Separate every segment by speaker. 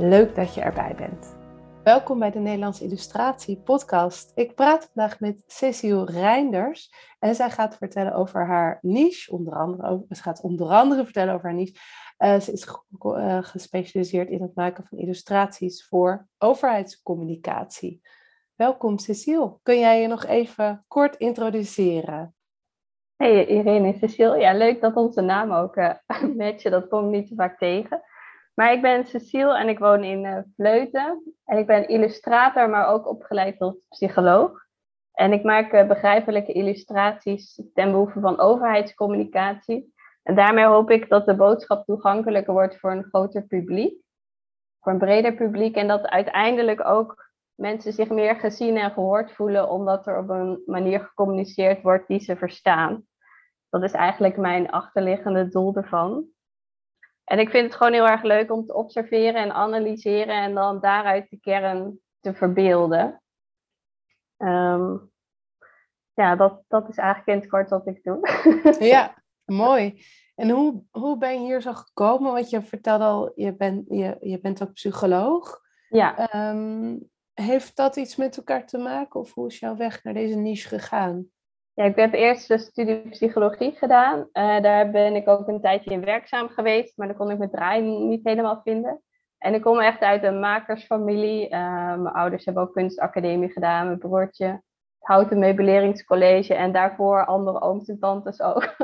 Speaker 1: Leuk dat je erbij bent. Welkom bij de Nederlandse Illustratie podcast. Ik praat vandaag met Cecile Reinders en zij gaat vertellen over haar niche, onder andere, ze gaat onder andere vertellen over haar niche. Uh, ze is uh, gespecialiseerd in het maken van illustraties voor overheidscommunicatie. Welkom Cecile, kun jij je nog even kort introduceren?
Speaker 2: Hey Irene, Cecile, ja leuk dat onze naam ook uh, matchen, dat kom ik niet zo vaak tegen. Maar ik ben Cecile en ik woon in uh, Vleuten. En ik ben illustrator, maar ook opgeleid tot psycholoog. En ik maak uh, begrijpelijke illustraties ten behoeve van overheidscommunicatie. En daarmee hoop ik dat de boodschap toegankelijker wordt voor een groter publiek. Voor een breder publiek. En dat uiteindelijk ook mensen zich meer gezien en gehoord voelen, omdat er op een manier gecommuniceerd wordt die ze verstaan. Dat is eigenlijk mijn achterliggende doel ervan. En ik vind het gewoon heel erg leuk om te observeren en analyseren en dan daaruit de kern te verbeelden. Ehm, ja, dat, dat is eigenlijk in het kort wat ik doe.
Speaker 1: ja, mooi. En hoe, hoe ben je hier zo gekomen? Want je vertelde al, je bent, je, je bent ook psycholoog.
Speaker 2: Ja.
Speaker 1: Um, heeft dat iets met elkaar te maken? Of hoe is jouw weg naar deze niche gegaan?
Speaker 2: Ik heb eerst de studie psychologie gedaan. Uh, daar ben ik ook een tijdje in werkzaam geweest, maar dan kon ik mijn draai niet helemaal vinden. En ik kom echt uit een makersfamilie. Uh, mijn ouders hebben ook kunstacademie gedaan, mijn broertje het houten meubileringscollege en daarvoor andere ooms en tantes ook.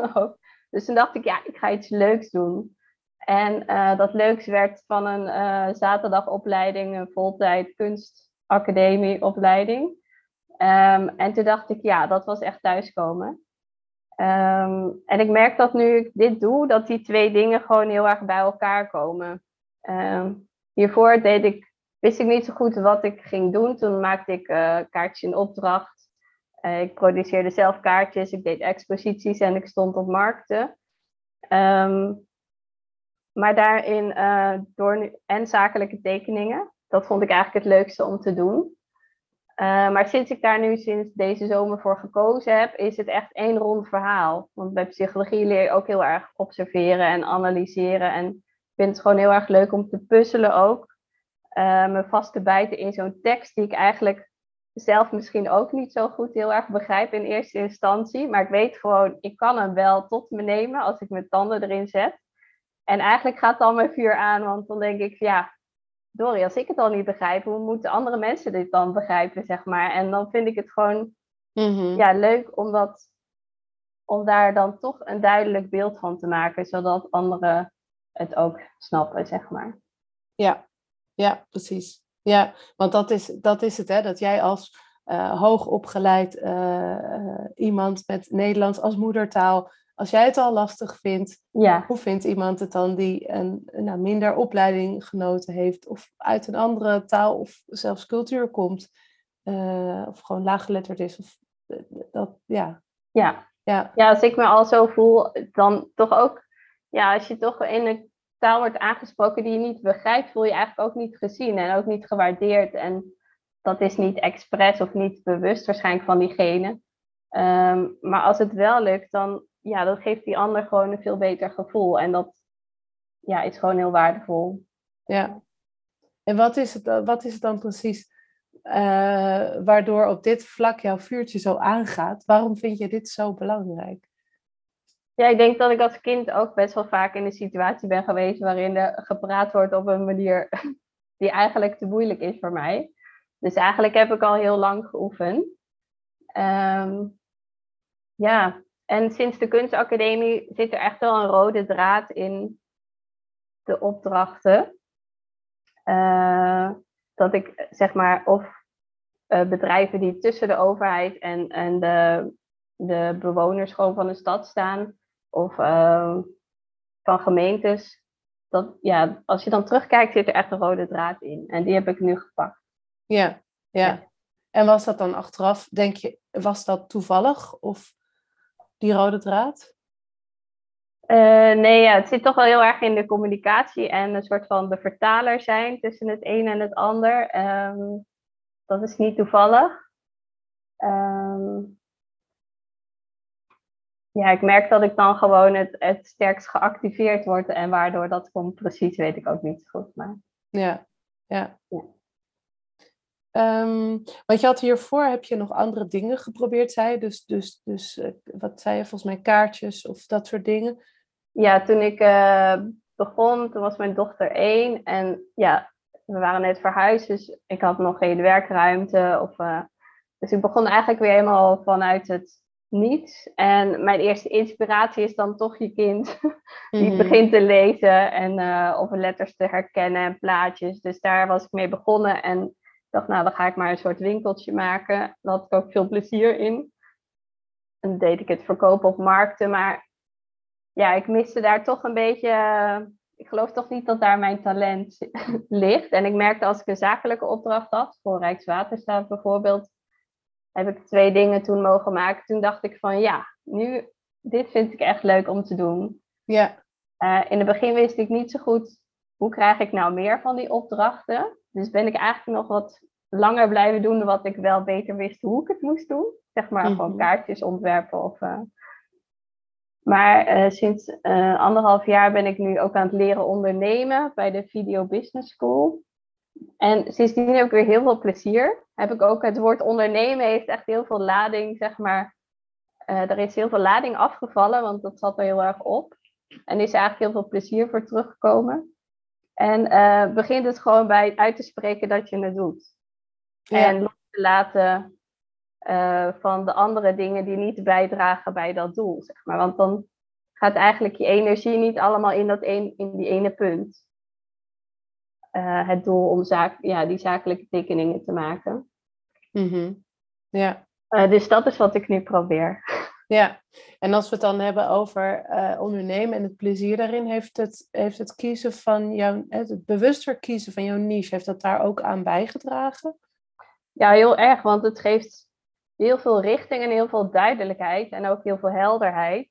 Speaker 2: dus toen dacht ik, ja, ik ga iets leuks doen. En uh, dat leuks werd van een zaterdagopleiding, een voltijd kunstacademieopleiding. Um, en toen dacht ik, ja, dat was echt thuiskomen. Um, en ik merk dat nu ik dit doe, dat die twee dingen gewoon heel erg bij elkaar komen. Um, hiervoor deed ik, wist ik niet zo goed wat ik ging doen. Toen maakte ik uh, kaartjes in opdracht. Uh, ik produceerde zelf kaartjes, ik deed exposities en ik stond op markten. maar daarin uh, door en zakelijke tekeningen. Dat vond ik eigenlijk het leukste om te doen. Uh, maar sinds ik daar nu sinds deze zomer voor gekozen heb, is het echt één rond verhaal. Want bij psychologie leer je ook heel erg observeren en analyseren. En ik vind het gewoon heel erg leuk om te puzzelen ook. Uh, me vast te bijten in zo'n tekst die ik eigenlijk zelf misschien ook niet zo goed heel erg begrijp in eerste instantie. Maar ik weet gewoon, ik kan hem wel tot me nemen als ik mijn tanden erin zet. En eigenlijk gaat dan mijn vuur aan, want dan denk ik, ja, Dory, als ik het al niet begrijp, hoe moeten andere mensen dit dan begrijpen, zeg maar? En dan vind ik het gewoon
Speaker 1: Mhm.
Speaker 2: ja, leuk om, dat, om daar dan toch een duidelijk beeld van te maken, zodat anderen het ook snappen, zeg maar.
Speaker 1: Ja, ja, precies. Ja, want dat is, dat is het, hè, dat jij als uh, hoogopgeleid uh, iemand met Nederlands als moedertaal, als jij het al lastig vindt,
Speaker 2: Ja,
Speaker 1: hoe vindt iemand het dan die een nou, minder opleiding genoten heeft of uit een andere taal of zelfs cultuur komt, eh, of gewoon laaggeletterd is? Of, eh, dat, ja,
Speaker 2: ja.
Speaker 1: ja,
Speaker 2: ja, als ik me al zo voel, dan toch ook, ja, als je toch in een taal wordt aangesproken die je niet begrijpt, voel je eigenlijk ook niet gezien en ook niet gewaardeerd. En dat is niet expres of niet bewust waarschijnlijk van diegene. Ehm, maar als het wel lukt, dan ja, dat geeft die ander gewoon een veel beter gevoel. En dat ja, is gewoon heel waardevol.
Speaker 1: ja. En wat is het, dan- wat is het dan precies eh, waardoor op dit vlak jouw vuurtje zo aangaat? Waarom vind je dit zo belangrijk?
Speaker 2: Ja, ik denk dat ik als kind ook best wel vaak in een situatie ben geweest waarin er gepraat wordt op een manier die eigenlijk te moeilijk is voor mij. Dus eigenlijk heb ik al heel lang geoefend. Ehm, ja, en sinds de kunstacademie zit er echt wel een rode draad in de opdrachten. Uh, dat ik zeg maar of uh, bedrijven die tussen de overheid en, en de, de bewoners gewoon van de stad staan, of uh, van gemeentes, dat, ja, als je dan terugkijkt, zit er echt een rode draad in. En die heb ik nu gepakt.
Speaker 1: Ja, ja. ja. En was dat dan achteraf, denk je, was dat toevallig of die rode draad?
Speaker 2: Uh, nee, ja, het zit toch wel heel erg in de communicatie en een soort van de vertaler zijn tussen het een en het ander. Um, dat is niet toevallig. Um, ja, ik merk dat ik dan gewoon het, het sterkst geactiveerd word en waardoor dat komt precies, weet ik ook niet zo goed. Maar...
Speaker 1: Ja, ja. ja. Um, want je had hiervoor, heb je nog andere dingen geprobeerd, zei je? Dus, dus, dus uh, wat zei je, volgens mij kaartjes of dat soort dingen?
Speaker 2: Ja, toen ik uh, begon, toen was mijn dochter één. En ja, we waren net verhuisd, dus ik had nog geen werkruimte. Of, uh, dus ik begon eigenlijk weer helemaal vanuit het niets. En mijn eerste inspiratie is dan toch je kind die mm begint te lezen en of letters te herkennen en plaatjes. Dus daar was ik mee begonnen en dacht, nou dan ga ik maar een soort winkeltje maken. Daar had ik ook veel plezier in. En dan deed ik het verkopen op markten, maar ja, ik miste daar toch een beetje. ik geloof toch niet dat daar mijn talent ligt. En ik merkte als ik een zakelijke opdracht had, voor Rijkswaterstaat bijvoorbeeld, heb ik twee dingen toen mogen maken. Toen dacht ik van ja, nu, dit vind ik echt leuk om te doen.
Speaker 1: Ja.
Speaker 2: Uh, in het begin wist ik niet zo goed hoe krijg ik nou meer van die opdrachten. Dus ben ik eigenlijk nog wat langer blijven doen wat ik wel beter wist hoe ik het moest doen. Zeg maar gewoon mhm. kaartjes ontwerpen of... Uh... Maar uh, sinds anderhalf jaar ben ik nu ook aan het leren ondernemen bij de Video Business School. En sindsdien heb ik weer heel veel plezier. Heb ik ook het woord ondernemen heeft echt heel veel lading, zeg maar. Er is heel veel lading afgevallen, want dat zat er heel erg op. En is er eigenlijk heel veel plezier voor teruggekomen. En uh, begint het gewoon bij uit te spreken dat je het doet. En los te laten uh, van de andere dingen die niet bijdragen bij dat doel, zeg maar. Want dan gaat eigenlijk je energie niet allemaal in, dat een, in die ene punt. Uh, het doel om zaak, ja, die zakelijke tekeningen te maken.
Speaker 1: Mm Ja.
Speaker 2: Dus dat is wat ik nu probeer.
Speaker 1: Ja, en als we het dan hebben over uh, ondernemen en het plezier daarin, heeft het, heeft het kiezen van jouw, het bewuster kiezen van jouw niche, heeft dat daar ook aan bijgedragen?
Speaker 2: Ja, heel erg, want het geeft heel veel richting en heel veel duidelijkheid en ook heel veel helderheid.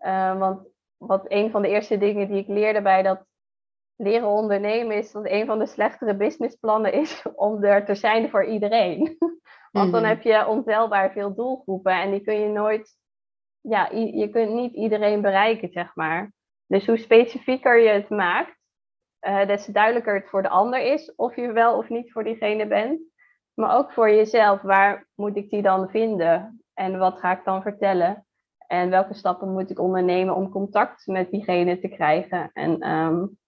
Speaker 2: Uh, want wat een van de eerste dingen die ik leerde bij dat leren ondernemen is dat een van de slechtere businessplannen is om er te zijn voor iedereen. Want dan mhm. heb je ontelbaar veel doelgroepen en die kun je nooit, ja, je kunt niet iedereen bereiken, zeg maar. Dus hoe specifieker je het maakt, uh, des duidelijker het voor de ander is of je wel of niet voor diegene bent. Maar ook voor jezelf, waar moet ik die dan vinden? En wat ga ik dan vertellen? En welke stappen moet ik ondernemen om contact met diegene te krijgen? En um,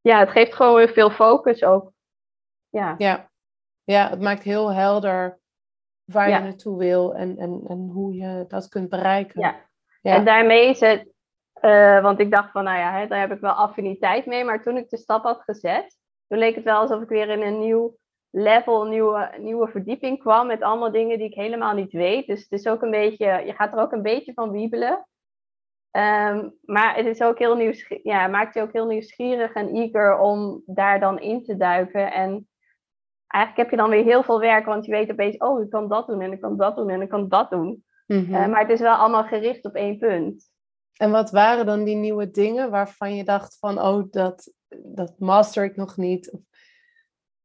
Speaker 2: ja, het geeft gewoon veel focus ook. Ja.
Speaker 1: ja. Ja, het maakt heel helder waar je naartoe wil en, en, en hoe je dat kunt bereiken.
Speaker 2: Ja. ja. En daarmee is het, uh, want ik dacht van, nou ja, hè, daar heb ik wel affiniteit mee. Maar toen ik de stap had gezet, toen leek het wel alsof ik weer in een nieuw level, nieuwe, nieuwe verdieping kwam met allemaal dingen die ik helemaal niet weet. Dus het is ook een beetje, je gaat er ook een beetje van wiebelen. Um, maar het is ook heel nieuwsgierig, ja, maakt je ook heel nieuwsgierig en eager om daar dan in te duiken. En eigenlijk heb je dan weer heel veel werk, want je weet opeens, oh, ik kan dat doen en ik kan dat doen en ik kan dat doen. Mm -hmm. uh, maar het is wel allemaal gericht op één punt.
Speaker 1: En wat waren dan die nieuwe dingen waarvan je dacht van, oh, dat, dat master ik nog niet?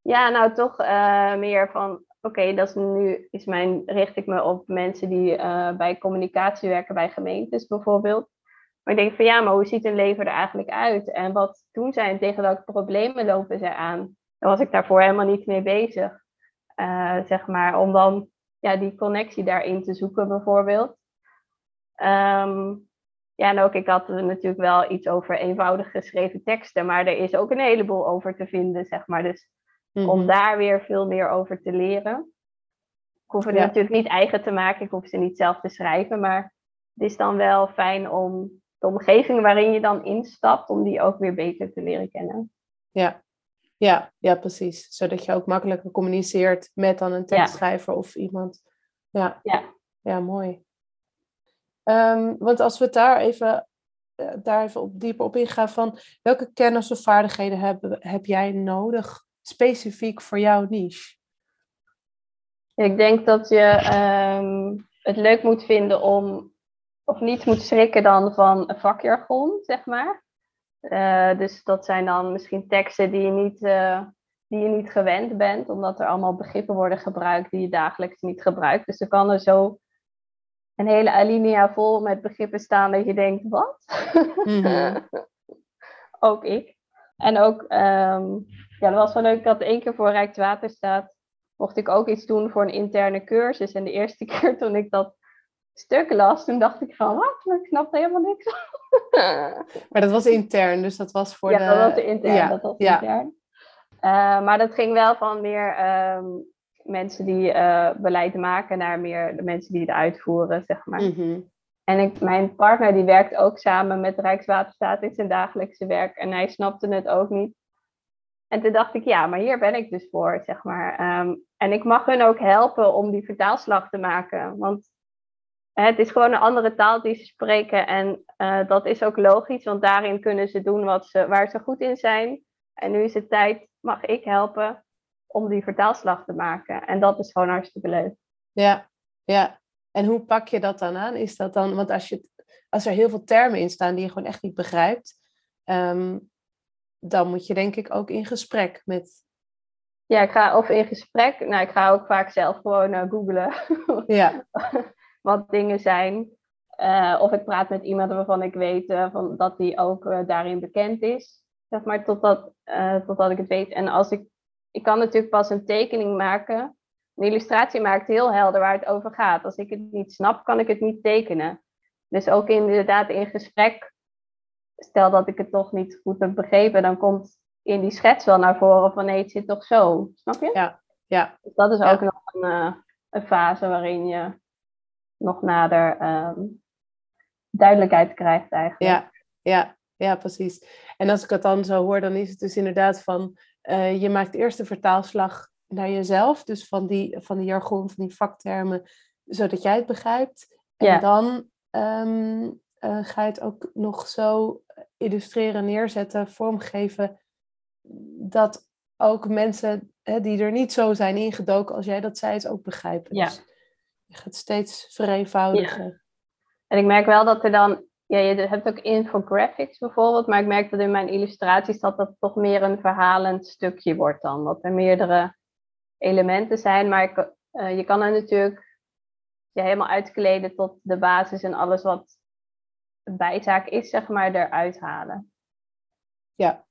Speaker 2: Ja, nou toch uh, meer van, oké, okay, dat is nu is mijn, richt ik me op mensen die uh, bij communicatie werken bij gemeentes bijvoorbeeld. Maar ik denk van ja, maar hoe ziet een leven er eigenlijk uit? En wat doen zij en tegen welke problemen lopen zij aan? Dan was ik daarvoor helemaal niet mee bezig. Uh, zeg maar, om dan ja, die connectie daarin te zoeken bijvoorbeeld. Um, ja, en ook ik had natuurlijk wel iets over eenvoudig geschreven teksten, maar er is ook een heleboel over te vinden, zeg maar. Dus mm-hmm. om daar weer veel meer over te leren. Ik hoef het ja. natuurlijk niet eigen te maken, ik hoef ze niet zelf te schrijven, maar het is dan wel fijn om de omgeving waarin je dan instapt, om die ook weer beter te leren kennen.
Speaker 1: Ja, Ja, ja, precies. Zodat je ook makkelijker communiceert met dan een tekstschrijver of iemand. Ja,
Speaker 2: ja.
Speaker 1: ja mooi. Ehm, want als we het daar even, eh, daar even op, dieper op ingaan van welke kennis of vaardigheden heb, heb jij nodig specifiek voor jouw niche?
Speaker 2: Ik denk dat je ehm, het leuk moet vinden om, of niet moet schrikken dan van vakjargon, zeg maar. Uh, dus dat zijn dan misschien teksten die je, niet, uh, die je niet gewend bent, omdat er allemaal begrippen worden gebruikt die je dagelijks niet gebruikt. Dus er kan er zo een hele alinea vol met begrippen staan dat je denkt, wat? Mm ook ik. En ook, um, ja, dat was wel leuk dat één keer voor Rijkswaterstaat mocht ik ook iets doen voor een interne cursus. En de eerste keer toen ik dat stuk las, toen dacht ik van, wat? Ik snapte helemaal niks.
Speaker 1: maar dat was intern, dus dat was voor
Speaker 2: ja,
Speaker 1: de...
Speaker 2: dat was intern. Ja, dat was intern. Uh, maar dat ging wel van meer um, mensen die uh, beleid maken naar meer de mensen die het uitvoeren, zeg maar. Mm -hmm. En ik, mijn partner die werkt ook samen met Rijkswaterstaat in zijn dagelijkse werk en hij snapte het ook niet. En toen dacht ik, ja, maar hier ben ik dus voor, zeg maar. Um, en ik mag hun ook helpen om die vertaalslag te maken. Want het is gewoon een andere taal die ze spreken. En uh, dat is ook logisch, want daarin kunnen ze doen wat ze, waar ze goed in zijn. En nu is het tijd, mag ik helpen om die vertaalslag te maken. En dat is gewoon hartstikke leuk.
Speaker 1: Ja, ja. En hoe pak je dat dan aan? Is dat dan, want als, je, als er heel veel termen in staan die je gewoon echt niet begrijpt, um, dan moet je denk ik ook in gesprek met.
Speaker 2: Ja, ik ga of in gesprek. Nou, ik ga ook vaak zelf gewoon uh, googlen.
Speaker 1: Ja.
Speaker 2: wat dingen zijn. Uh, of ik praat met iemand waarvan ik weet uh, van, dat die ook daarin bekend is. Zeg maar, totdat, totdat ik het weet. En als ik, ik kan natuurlijk pas een tekening maken. Een illustratie maakt heel helder waar het over gaat. Als ik het niet snap, kan ik het niet tekenen. Dus ook inderdaad in gesprek stel dat ik het toch niet goed heb begrepen, dan komt in die schets wel naar voren van nee, het zit toch zo. Snap je?
Speaker 1: Ja, ja.
Speaker 2: Dus dat is ook nog een, een, fase waarin je nog nader um, duidelijkheid krijgt eigenlijk.
Speaker 1: Ja, ja, ja, precies. En als ik het dan zo hoor, dan is het dus inderdaad van, uh, je maakt eerst de vertaalslag naar jezelf, dus van die, van die jargon, van die vaktermen, zodat jij het begrijpt. En ja. dan um, uh, ga je het ook nog zo illustreren, neerzetten, vormgeven, dat ook mensen hè, die er niet zo zijn ingedoken als jij dat zei, het ook begrijpen.
Speaker 2: Ja.
Speaker 1: Dus je gaat steeds vereenvoudigen.
Speaker 2: Ja. En ik merk wel dat er dan, ja, je hebt ook infographics bijvoorbeeld, maar ik merk dat in mijn illustraties dat dat toch meer een verhalend stukje wordt dan. Dat er meerdere elementen zijn, maar ik, uh, je kan er natuurlijk ja, helemaal uitkleden tot de basis en alles wat bijzaak is, zeg maar, eruit halen.
Speaker 1: Ja.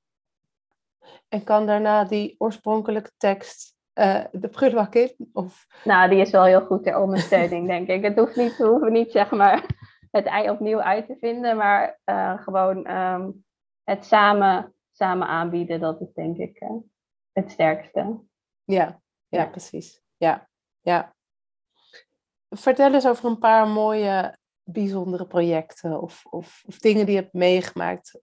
Speaker 1: En kan daarna die oorspronkelijke tekst uh, de prullenbak in? Of...
Speaker 2: Nou, die is wel heel goed ter ondersteuning, denk ik. Het hoeft niet, we hoeven niet, zeg maar, het ei opnieuw uit te vinden, maar uh, gewoon um, het samen, samen aanbieden, dat is denk ik uh, het sterkste.
Speaker 1: Ja, ja, ja, precies. Ja, ja. Vertel eens over een paar mooie bijzondere projecten of, of, of dingen die je hebt meegemaakt?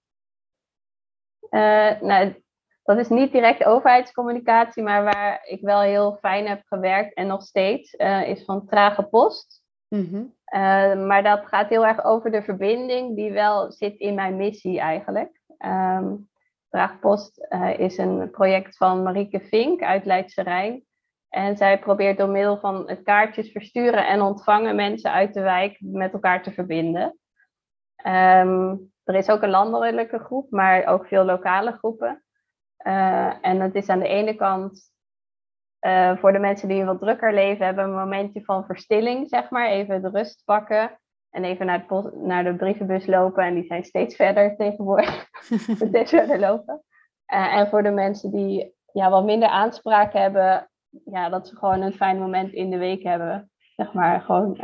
Speaker 2: Nou, dat is niet direct overheidscommunicatie, maar waar ik wel heel fijn heb gewerkt en nog steeds, uh, is van trage post. Mm -hmm. uh, maar dat gaat heel erg over de verbinding die wel zit in mijn missie eigenlijk. Um, Trage Post is een project van Marieke Vink uit Leidse Rijn. En zij probeert door middel van het kaartjes versturen en ontvangen mensen uit de wijk met elkaar te verbinden. Um, er is ook een landelijke groep, maar ook veel lokale groepen. Uh, en het is aan de ene kant uh, voor de mensen die een wat drukker leven, hebben een momentje van verstilling, zeg maar. Even de rust pakken en even naar, naar de brievenbus lopen. En die zijn steeds verder tegenwoordig, steeds verder lopen. Uh, en voor de mensen die ja, wat minder aanspraak hebben, ja, dat ze gewoon een fijn moment in de week hebben. Zeg maar, gewoon,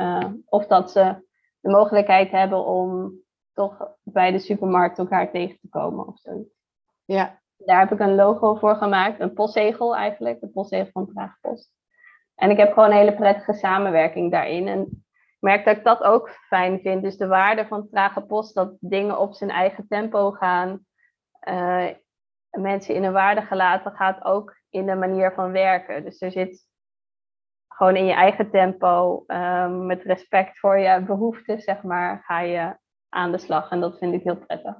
Speaker 2: of dat ze de mogelijkheid hebben om toch bij de supermarkt elkaar tegen te komen of zoiets.
Speaker 1: Ja.
Speaker 2: Daar heb ik een logo voor gemaakt, een postzegel eigenlijk, de postzegel van Traagpost. En ik heb gewoon een hele prettige samenwerking daarin. En ik merk dat ik dat ook fijn vind. Dus de waarde van trage post, dat dingen op zijn eigen tempo gaan. Uh, mensen in hun waarde gelaten gaat ook in de manier van werken. Dus er zit gewoon in je eigen tempo, ehm, met respect voor je behoeften, zeg maar, ga je aan de slag. En dat vind ik heel prettig.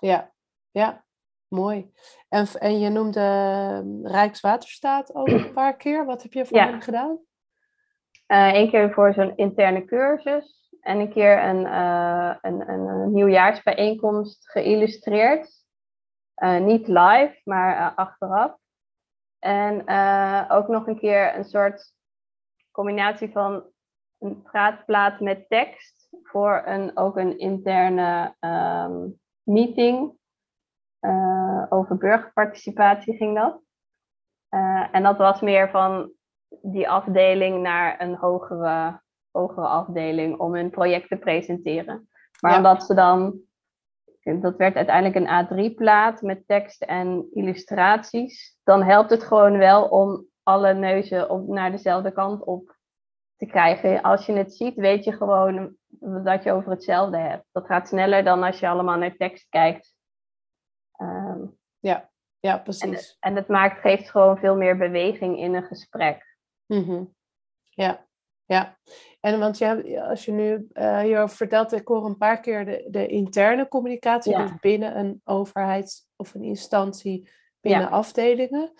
Speaker 3: Ja, ja, mooi. En, en je noemde ehm, Rijkswaterstaat ook een paar keer. Wat heb je voor hen gedaan?
Speaker 2: Eén eh, keer voor zo'n interne cursus en een keer een, uh, een, een, een, nieuwjaarsbijeenkomst geïllustreerd. Uh, niet live, maar achteraf. En ook nog een keer een soort combinatie van een praatplaat met tekst voor een, ook een interne ehm, meeting uh, over burgerparticipatie ging dat. Uh, en dat was meer van die afdeling naar een hogere, hogere afdeling om hun project te presenteren. Maar omdat ze dan, dat werd uiteindelijk een A3-plaat met tekst en illustraties, dan helpt het gewoon wel om alle neuzen op, naar dezelfde kant op te krijgen. Als je het ziet, weet je gewoon dat je over hetzelfde hebt. Dat gaat sneller dan als je allemaal naar tekst kijkt.
Speaker 3: Ehm, ja, ja, precies.
Speaker 2: En, en het maakt, geeft gewoon veel meer beweging in een gesprek.
Speaker 3: Mm Ja, ja. En want je, als je nu uh, je vertelt, ik hoor een paar keer de, de interne communicatie, dus binnen een overheid of een instantie, binnen afdelingen.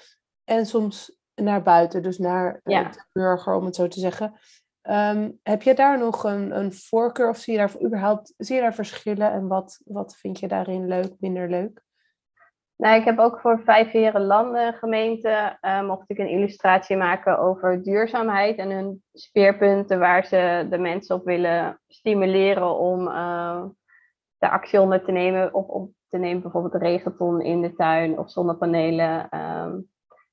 Speaker 3: En soms naar buiten, dus naar de burger, om het zo te zeggen. Ehm, heb je daar nog een, een voorkeur of zie je daar überhaupt zie je daar verschillen en wat, wat vind je daarin leuk, minder leuk?
Speaker 2: Nou, ik heb ook voor Vijf Heren Landen gemeente uh, mocht ik een illustratie maken over duurzaamheid en hun speerpunten waar ze de mensen op willen stimuleren om uh, de actie onder te nemen, op, op te nemen bijvoorbeeld regenton in de tuin of zonnepanelen. Ehm,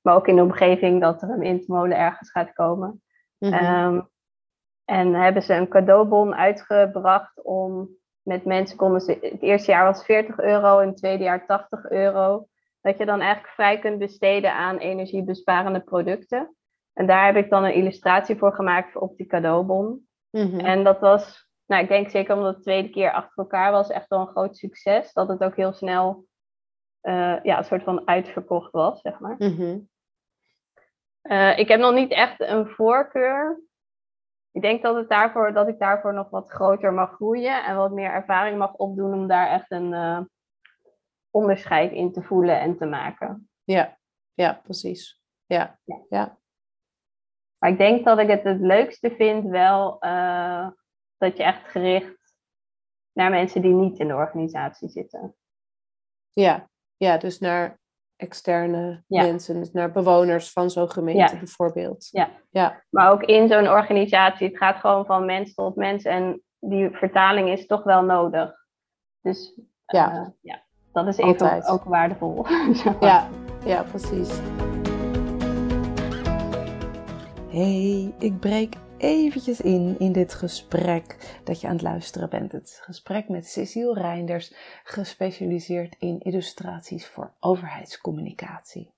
Speaker 2: maar ook in de omgeving dat er een windmolen ergens gaat komen. Mhm. Ehm, en hebben ze een cadeaubon uitgebracht om met mensen konden ze, het eerste jaar was 40 euro, en het tweede jaar 80 euro. Dat je dan eigenlijk vrij kunt besteden aan energiebesparende producten. En daar heb ik dan een illustratie voor gemaakt op die cadeaubon. En dat was, nou ik denk zeker omdat het de tweede keer achter elkaar was, echt wel een groot succes. Dat het ook heel snel uh, ja, een soort van uitverkocht was, zeg maar. Mhm. Eh, ik heb nog niet echt een voorkeur. Ik denk dat, het daarvoor, dat ik daarvoor nog wat groter mag groeien en wat meer ervaring mag opdoen om daar echt een uh, onderscheid in te voelen en te maken.
Speaker 3: Ja, ja precies. Ja. ja.
Speaker 2: Maar ik denk dat ik het het leukste vind wel dat je echt gericht naar mensen die niet in de organisatie zitten.
Speaker 3: Ja, ja, dus naar externe mensen, dus naar bewoners van zo'n gemeente bijvoorbeeld.
Speaker 2: Ja. ja, maar ook in zo'n organisatie, het gaat gewoon van mens tot mens en die vertaling is toch wel nodig. Dus ja, uh, ja dat is even ook waardevol.
Speaker 3: ja, ja, precies. Hey, ik breek eventjes in in dit gesprek dat je aan het luisteren bent. Het gesprek met Cecile Reinders, gespecialiseerd in illustraties voor overheidscommunicatie.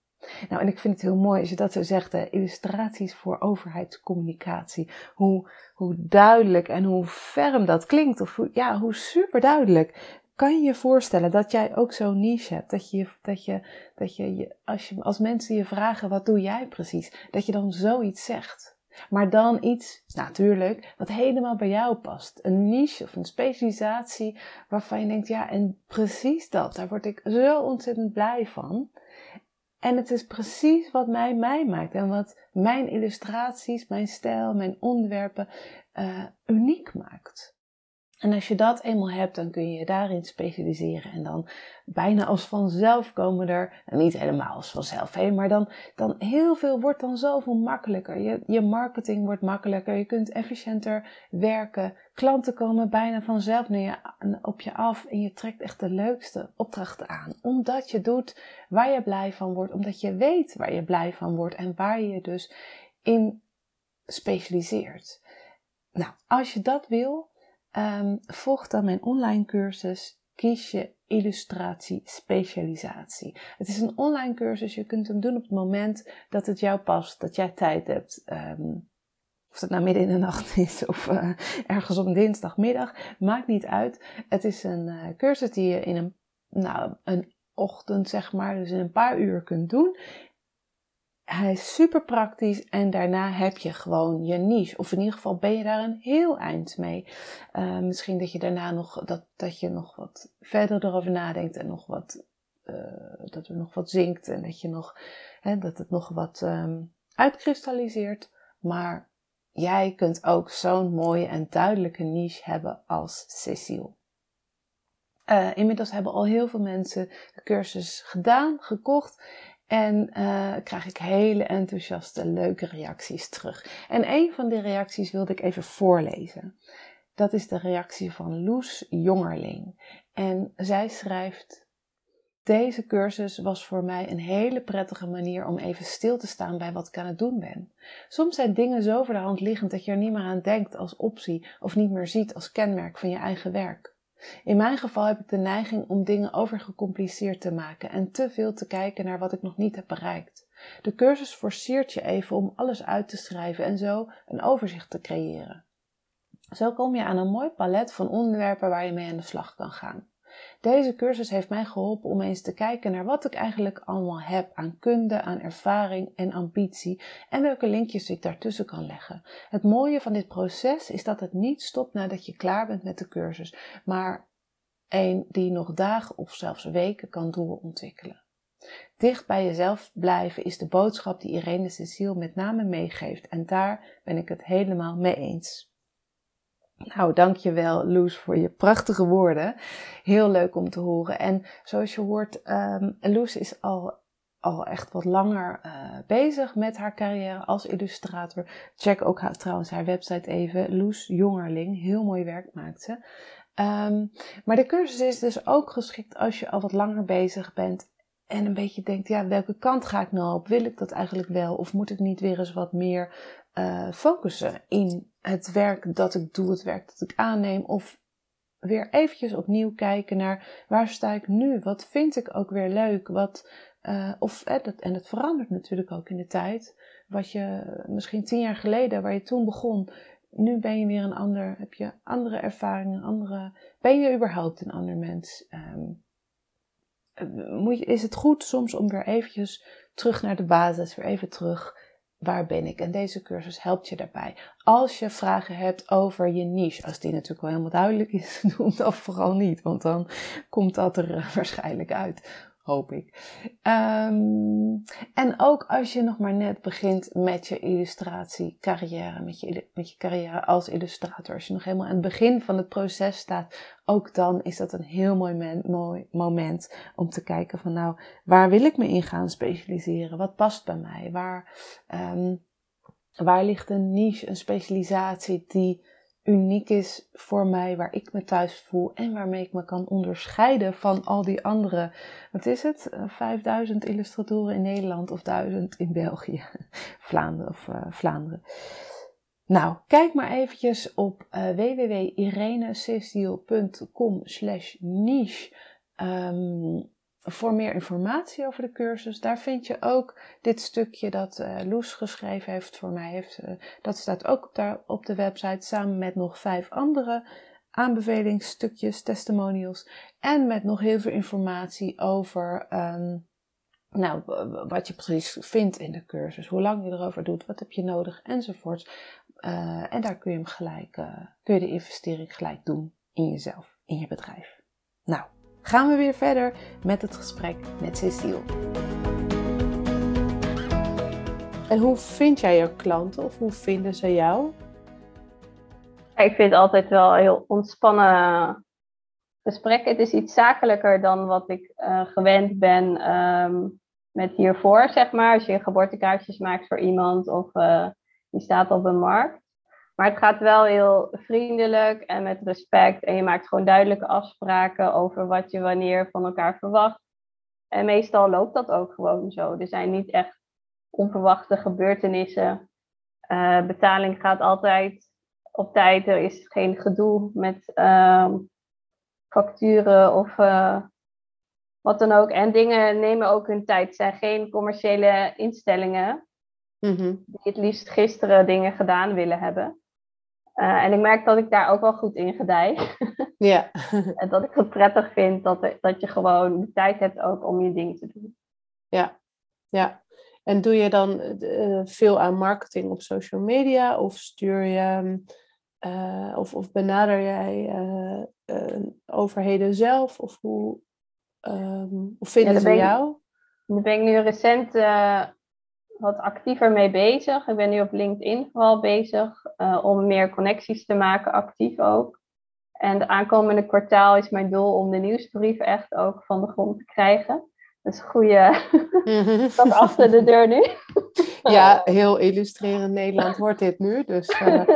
Speaker 3: Nou, en ik vind het heel mooi als je dat zo zegt, illustraties voor overheidscommunicatie. Hoe, hoe duidelijk en hoe ferm dat klinkt, of hoe, ja, hoe super duidelijk. Kan je je voorstellen dat jij ook zo'n niche hebt? Dat je, dat je, dat je, als, je, als mensen je vragen, wat doe jij precies? Dat je dan zoiets zegt. Maar dan iets, natuurlijk, wat helemaal bij jou past. Een niche of een specialisatie waarvan je denkt, ja, en precies dat, daar word ik zo ontzettend blij van. En het is precies wat mij mij maakt en wat mijn illustraties, mijn stijl, mijn onderwerpen uh, uniek maakt. En als je dat eenmaal hebt, dan kun je je daarin specialiseren. En dan bijna als vanzelf komen er, en niet helemaal als vanzelf heen, maar dan, dan heel veel wordt dan zoveel makkelijker. Je, je marketing wordt makkelijker, je kunt efficiënter werken. Klanten komen bijna vanzelf naar je, op je af en je trekt echt de leukste opdrachten aan. Omdat je doet waar je blij van wordt, omdat je weet waar je blij van wordt en waar je je dus in specialiseert. Nou, als je dat wil, Um, volg dan mijn online cursus Kies je illustratie specialisatie. Het is een online cursus. Je kunt hem doen op het moment dat het jou past, dat jij tijd hebt. Um, of het nou midden in de nacht is of uh, ergens op dinsdagmiddag, maakt niet uit. Het is een uh, cursus die je in een, nou, een ochtend, zeg maar, dus in een paar uur kunt doen. Hij is super praktisch en daarna heb je gewoon je niche. Of in ieder geval ben je daar een heel eind mee. Uh, misschien dat je daarna nog, dat, dat je nog wat verder erover nadenkt en nog wat, uh, dat er nog wat zinkt en dat je nog, hè, dat het nog wat um, uitkristalliseert. Maar jij kunt ook zo'n mooie en duidelijke niche hebben als Cecile. Uh, inmiddels hebben al heel veel mensen de cursus gedaan, gekocht. En uh, krijg ik hele enthousiaste, leuke reacties terug. En een van die reacties wilde ik even voorlezen. Dat is de reactie van Loes Jongerling. En zij schrijft: Deze cursus was voor mij een hele prettige manier om even stil te staan bij wat ik aan het doen ben. Soms zijn dingen zo voor de hand liggend dat je er niet meer aan denkt als optie of niet meer ziet als kenmerk van je eigen werk. In mijn geval heb ik de neiging om dingen overgecompliceerd te maken en te veel te kijken naar wat ik nog niet heb bereikt. De cursus forceert je even om alles uit te schrijven en zo een overzicht te creëren. Zo kom je aan een mooi palet van onderwerpen waar je mee aan de slag kan gaan. Deze cursus heeft mij geholpen om eens te kijken naar wat ik eigenlijk allemaal heb aan kunde, aan ervaring en ambitie en welke linkjes ik daartussen kan leggen. Het mooie van dit proces is dat het niet stopt nadat je klaar bent met de cursus, maar een die nog dagen of zelfs weken kan doorontwikkelen. Dicht bij jezelf blijven is de boodschap die Irene Cecile met name meegeeft en daar ben ik het helemaal mee eens. Nou, dankjewel Loes voor je prachtige woorden. Heel leuk om te horen. En zoals je hoort, um, Loes is al, al echt wat langer uh, bezig met haar carrière als illustrator. Check ook haar, trouwens haar website even. Loes Jongerling. Heel mooi werk maakt ze. Um, maar de cursus is dus ook geschikt als je al wat langer bezig bent en een beetje denkt, ja, welke kant ga ik nou op? Wil ik dat eigenlijk wel? Of moet ik niet weer eens wat meer uh, focussen in het werk dat ik doe, het werk dat ik aanneem? Of weer eventjes opnieuw kijken naar waar sta ik nu? Wat vind ik ook weer leuk? Wat, uh, of, eh, dat, en het verandert natuurlijk ook in de tijd. Wat je misschien tien jaar geleden, waar je toen begon, nu ben je weer een ander, heb je andere ervaringen, andere, ben je überhaupt een ander mens? Um, moet je, is het goed soms om weer eventjes terug naar de basis, weer even terug. Waar ben ik? En deze cursus helpt je daarbij. Als je vragen hebt over je niche, als die natuurlijk wel helemaal duidelijk is, doe dat vooral niet, want dan komt dat er waarschijnlijk uit hoop ik. Um, en ook als je nog maar net begint met je illustratiecarrière, met je, met je carrière als illustrator, als je nog helemaal aan het begin van het proces staat, ook dan is dat een heel mooi, mooi moment om te kijken van nou, waar wil ik me in gaan specialiseren? Wat past bij mij? Waar, um, waar ligt een niche, een specialisatie die uniek is voor mij, waar ik me thuis voel en waarmee ik me kan onderscheiden van al die andere, wat is het, 5000 eh, illustratoren in Nederland of 1000 in België, Vlaanderen of uh, Vlaanderen. Nou, kijk maar eventjes op uh, www.irenececile.com slash niche. Um, voor meer informatie over de cursus, daar vind je ook dit stukje dat uh, Loes geschreven heeft voor mij. Heeft, uh, dat staat ook daar op de website samen met nog vijf andere aanbevelingsstukjes, testimonials. En met nog heel veel informatie over um, nou, wat je precies vindt in de cursus, hoe lang je erover doet, wat heb je nodig enzovoort. Uh, en daar kun je hem gelijk, kun je de investering gelijk doen in jezelf, in je bedrijf. Nou gaan we weer verder met het gesprek met Cecile. En hoe vind jij jouw klanten of hoe vinden ze jou?
Speaker 2: Ik vind het altijd wel heel ontspannen gesprek. Het is iets zakelijker dan wat ik uh, gewend ben um, met hiervoor, zeg maar. Als je geboortekaartjes maakt voor iemand of uh, die staat op een markt. Maar het gaat wel heel vriendelijk en met respect. En je maakt gewoon duidelijke afspraken over wat je wanneer van elkaar verwacht. En meestal loopt dat ook gewoon zo. Er zijn niet echt onverwachte gebeurtenissen. Uh, betaling gaat altijd op tijd. Er is geen gedoe met uh, facturen of uh, wat dan ook. En dingen nemen ook hun tijd. Het zijn geen commerciële instellingen. Mm -hmm. Die het liefst gisteren dingen gedaan willen hebben. Uh, en ik merk dat ik daar ook wel goed in gedij.
Speaker 1: Ja.
Speaker 2: en dat ik het prettig vind dat, dat je gewoon de tijd hebt ook om je ding te doen.
Speaker 1: Ja, ja. En doe je dan uh, veel aan marketing op social media of stuur je uh, of, of benader jij overheden zelf of hoe, um, hoe vinden ja, ze jou?
Speaker 2: Daar ben ik nu recent wat actiever mee bezig. Ik ben nu op LinkedIn vooral bezig om meer connecties te maken, actief ook. En de aankomende kwartaal is mijn doel om de nieuwsbrief echt ook van de grond te krijgen. Dat is een goede stap achter de deur nu.
Speaker 1: ja, heel illustrerend Nederland wordt dit nu. Dus, uh...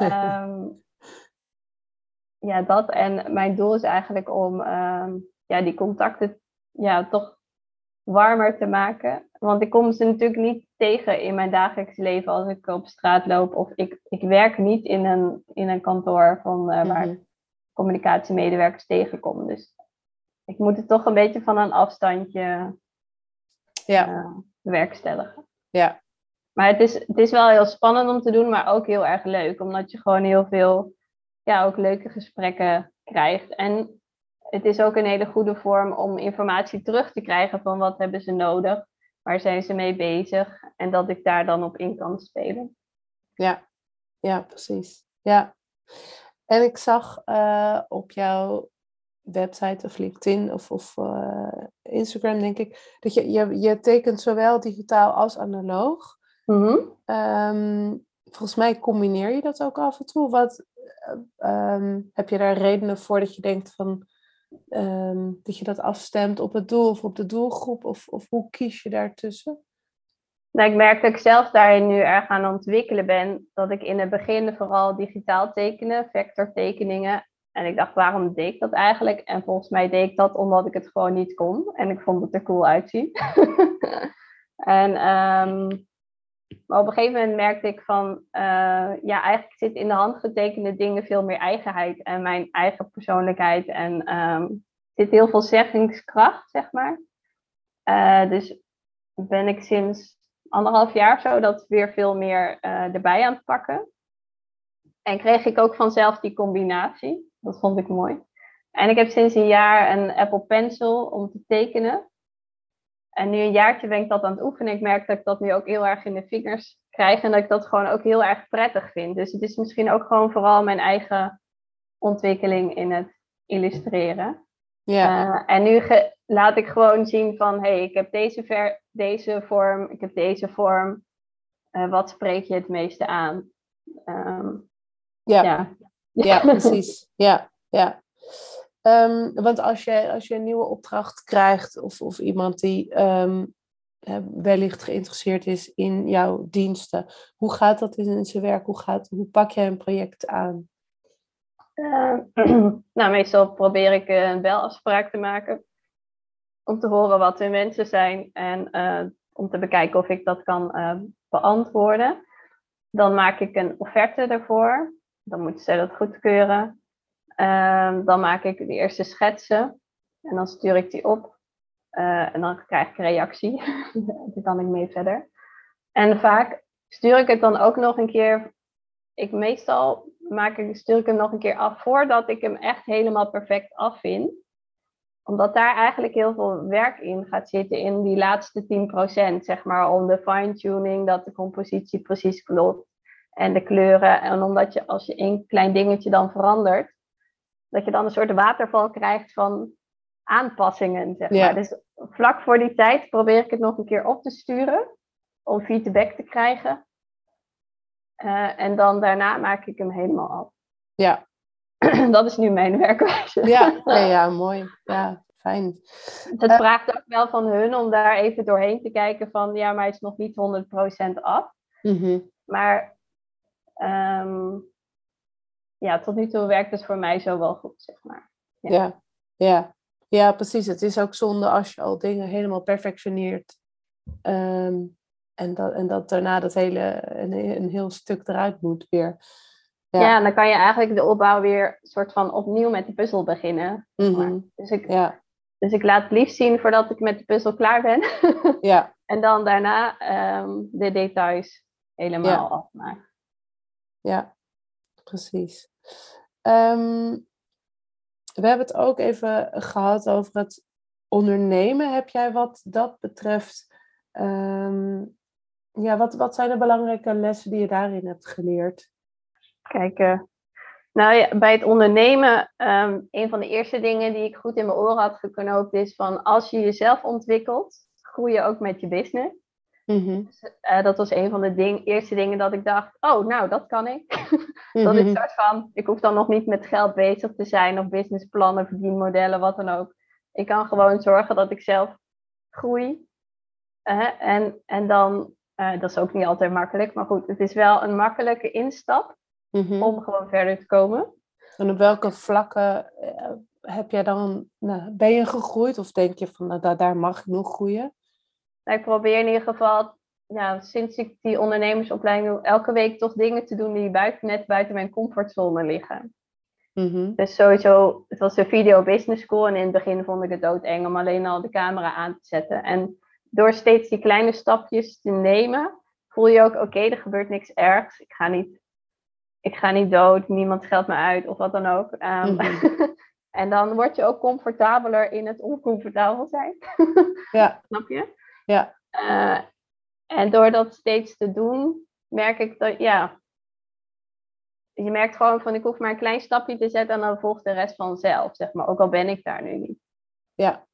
Speaker 2: um, ja, dat. En mijn doel is eigenlijk om um, ja, die contacten ja, toch warmer te maken. Want ik kom ze natuurlijk niet tegen in mijn dagelijks leven als ik op straat loop. Of ik, ik werk niet in een, in een kantoor van, uh, waar mm communicatiemedewerkers tegenkom. Dus ik moet het toch een beetje van een afstandje ja. Uh, bewerkstelligen.
Speaker 1: Ja.
Speaker 2: Maar het is, het is wel heel spannend om te doen, maar ook heel erg leuk. Omdat je gewoon heel veel, ja, ook leuke gesprekken krijgt. En het is ook een hele goede vorm om informatie terug te krijgen van wat hebben ze nodig, waar zijn ze mee bezig en dat ik daar dan op in kan spelen.
Speaker 1: Ja, ja precies. Ja. En ik zag uh, op jouw website of LinkedIn of, of uh, Instagram, denk ik, dat je, je, je tekent zowel digitaal als analoog.
Speaker 2: Mm
Speaker 1: um, volgens mij combineer je dat ook af en toe. Wat, um, heb je daar redenen voor dat je denkt van um, dat je dat afstemt op het doel of op de doelgroep? Of, of hoe kies je daartussen?
Speaker 2: Nou, ik merk dat ik zelf daarin nu erg aan ontwikkelen ben. Dat ik in het begin vooral digitaal tekenen, vectortekeningen. En ik dacht, waarom deed ik dat eigenlijk? En volgens mij deed ik dat omdat ik het gewoon niet kon. En ik vond het er cool uitzien. en um, maar op een gegeven moment merkte ik van, uh, ja, eigenlijk zit in de handgetekende dingen veel meer eigenheid en mijn eigen persoonlijkheid. En um, zit heel veel zeggingskracht, zeg maar. Uh, dus ben ik sinds anderhalf jaar zo dat weer veel meer uh, erbij aan het pakken. En kreeg ik ook vanzelf die combinatie. Dat vond ik mooi. En ik heb sinds een jaar een Apple Pencil om te tekenen. En nu een jaartje ben ik dat aan het oefenen. Ik merk dat ik dat nu ook heel erg in de vingers krijg. En dat ik dat gewoon ook heel erg prettig vind. Dus het is misschien ook gewoon vooral mijn eigen ontwikkeling in het illustreren.
Speaker 1: Ja.
Speaker 2: Uh, en nu laat ik gewoon zien van, hé, hey, ik heb deze, ver deze vorm, ik heb deze vorm. Uh, wat spreek je het meeste aan? Um,
Speaker 1: ja. ja. Ja. precies. Ja, ja. Um, want als je, als je een nieuwe opdracht krijgt of, of iemand die um, wellicht geïnteresseerd is in jouw diensten, hoe gaat dat in zijn werk? Hoe, gaat, hoe pak jij een project aan?
Speaker 2: Uh, nou, meestal probeer ik een belafspraak te maken om te horen wat hun wensen zijn en uh, om te bekijken of ik dat kan uh, beantwoorden. Dan maak ik een offerte daarvoor. Dan moeten ze dat goedkeuren. Um, dan maak ik de eerste schetsen en dan stuur ik die op. Uh, en dan krijg ik een reactie. Daar kan ik mee verder. En vaak stuur ik het dan ook nog een keer. Ik meestal maak ik, stuur ik hem nog een keer af voordat ik hem echt helemaal perfect afvind. Omdat daar eigenlijk heel veel werk in gaat zitten in die laatste 10%, zeg maar, om de fine-tuning, dat de compositie precies klopt. En de kleuren. En omdat je als je één klein dingetje dan verandert, dat je dan een soort waterval krijgt van aanpassingen. Zeg maar. Dus vlak voor die tijd probeer ik het nog een keer op te sturen om feedback te krijgen. Uh, en dan daarna maak ik hem helemaal af.
Speaker 1: Ja.
Speaker 2: dat is nu mijn werkwijze.
Speaker 1: Ja, ja mooi. Ja, fijn.
Speaker 2: Het uh, vraagt ook wel van hun om daar even doorheen te kijken van ja, maar hij is nog niet 100% af.
Speaker 1: Mm -hmm.
Speaker 2: Maar um, ja, tot nu toe werkt het voor mij zo wel goed, zeg maar.
Speaker 1: Ja. ja, ja. ja precies. Het is ook zonde als je al dingen helemaal perfectioneert. Um, en, dat, en dat daarna dat hele, een, een heel stuk eruit moet weer.
Speaker 2: Ja. ja, dan kan je eigenlijk de opbouw weer soort van opnieuw met de puzzel beginnen.
Speaker 1: Mm -hmm.
Speaker 2: dus, ik,
Speaker 1: ja.
Speaker 2: dus ik laat het liefst zien voordat ik met de puzzel klaar ben.
Speaker 1: ja.
Speaker 2: En dan daarna um, de details helemaal
Speaker 1: ja.
Speaker 2: afmaken.
Speaker 1: Ja, precies. Um, we hebben het ook even gehad over het ondernemen. Heb jij wat dat betreft, ehm, ja, wat, wat zijn de belangrijke lessen die je daarin hebt geleerd?
Speaker 2: Kijk, uh, nou ja, bij het ondernemen, um, een van de eerste dingen die ik goed in mijn oren had geknoopt is van als je jezelf ontwikkelt, groei je ook met je business.
Speaker 1: Mhm.
Speaker 2: dus, uh, dat was een van de ding, eerste dingen dat ik dacht, oh nou, dat kan ik. dat is
Speaker 1: Mhm.
Speaker 2: soort van, ik hoef dan nog niet met geld bezig te zijn of businessplannen, verdienmodellen, wat dan ook. Ik kan gewoon zorgen dat ik zelf groei. Uh, en, en dan, uh, dat is ook niet altijd makkelijk, maar goed, het is wel een makkelijke instap
Speaker 1: Mhm.
Speaker 2: om gewoon verder te komen.
Speaker 1: En op welke vlakken eh, heb jij dan, nou, ben je gegroeid of denk je van nou, daar, daar mag ik nog groeien?
Speaker 2: Nou, ik probeer in ieder geval, ja, sinds ik die ondernemersopleiding doe, elke week toch dingen te doen die buiten, net buiten mijn comfortzone liggen.
Speaker 1: Mhm.
Speaker 2: Dus sowieso, het was een video business school en in het begin vond ik het doodeng om alleen al de camera aan te zetten. En door steeds die kleine stapjes te nemen, voel je ook, oké, er gebeurt niks ergs. Ik ga niet, ik ga niet dood, niemand scheldt me uit of wat dan ook. Um,
Speaker 1: Mhm.
Speaker 2: en dan word je ook comfortabeler in het oncomfortabel zijn.
Speaker 1: Ja.
Speaker 2: Snap je?
Speaker 1: Ja.
Speaker 2: Uh, en door dat steeds te doen, merk ik dat, ja, je merkt gewoon van ik hoef maar een klein stapje te zetten en dan volgt de rest vanzelf, zeg maar. Ook al ben ik daar nu niet.
Speaker 1: Ja.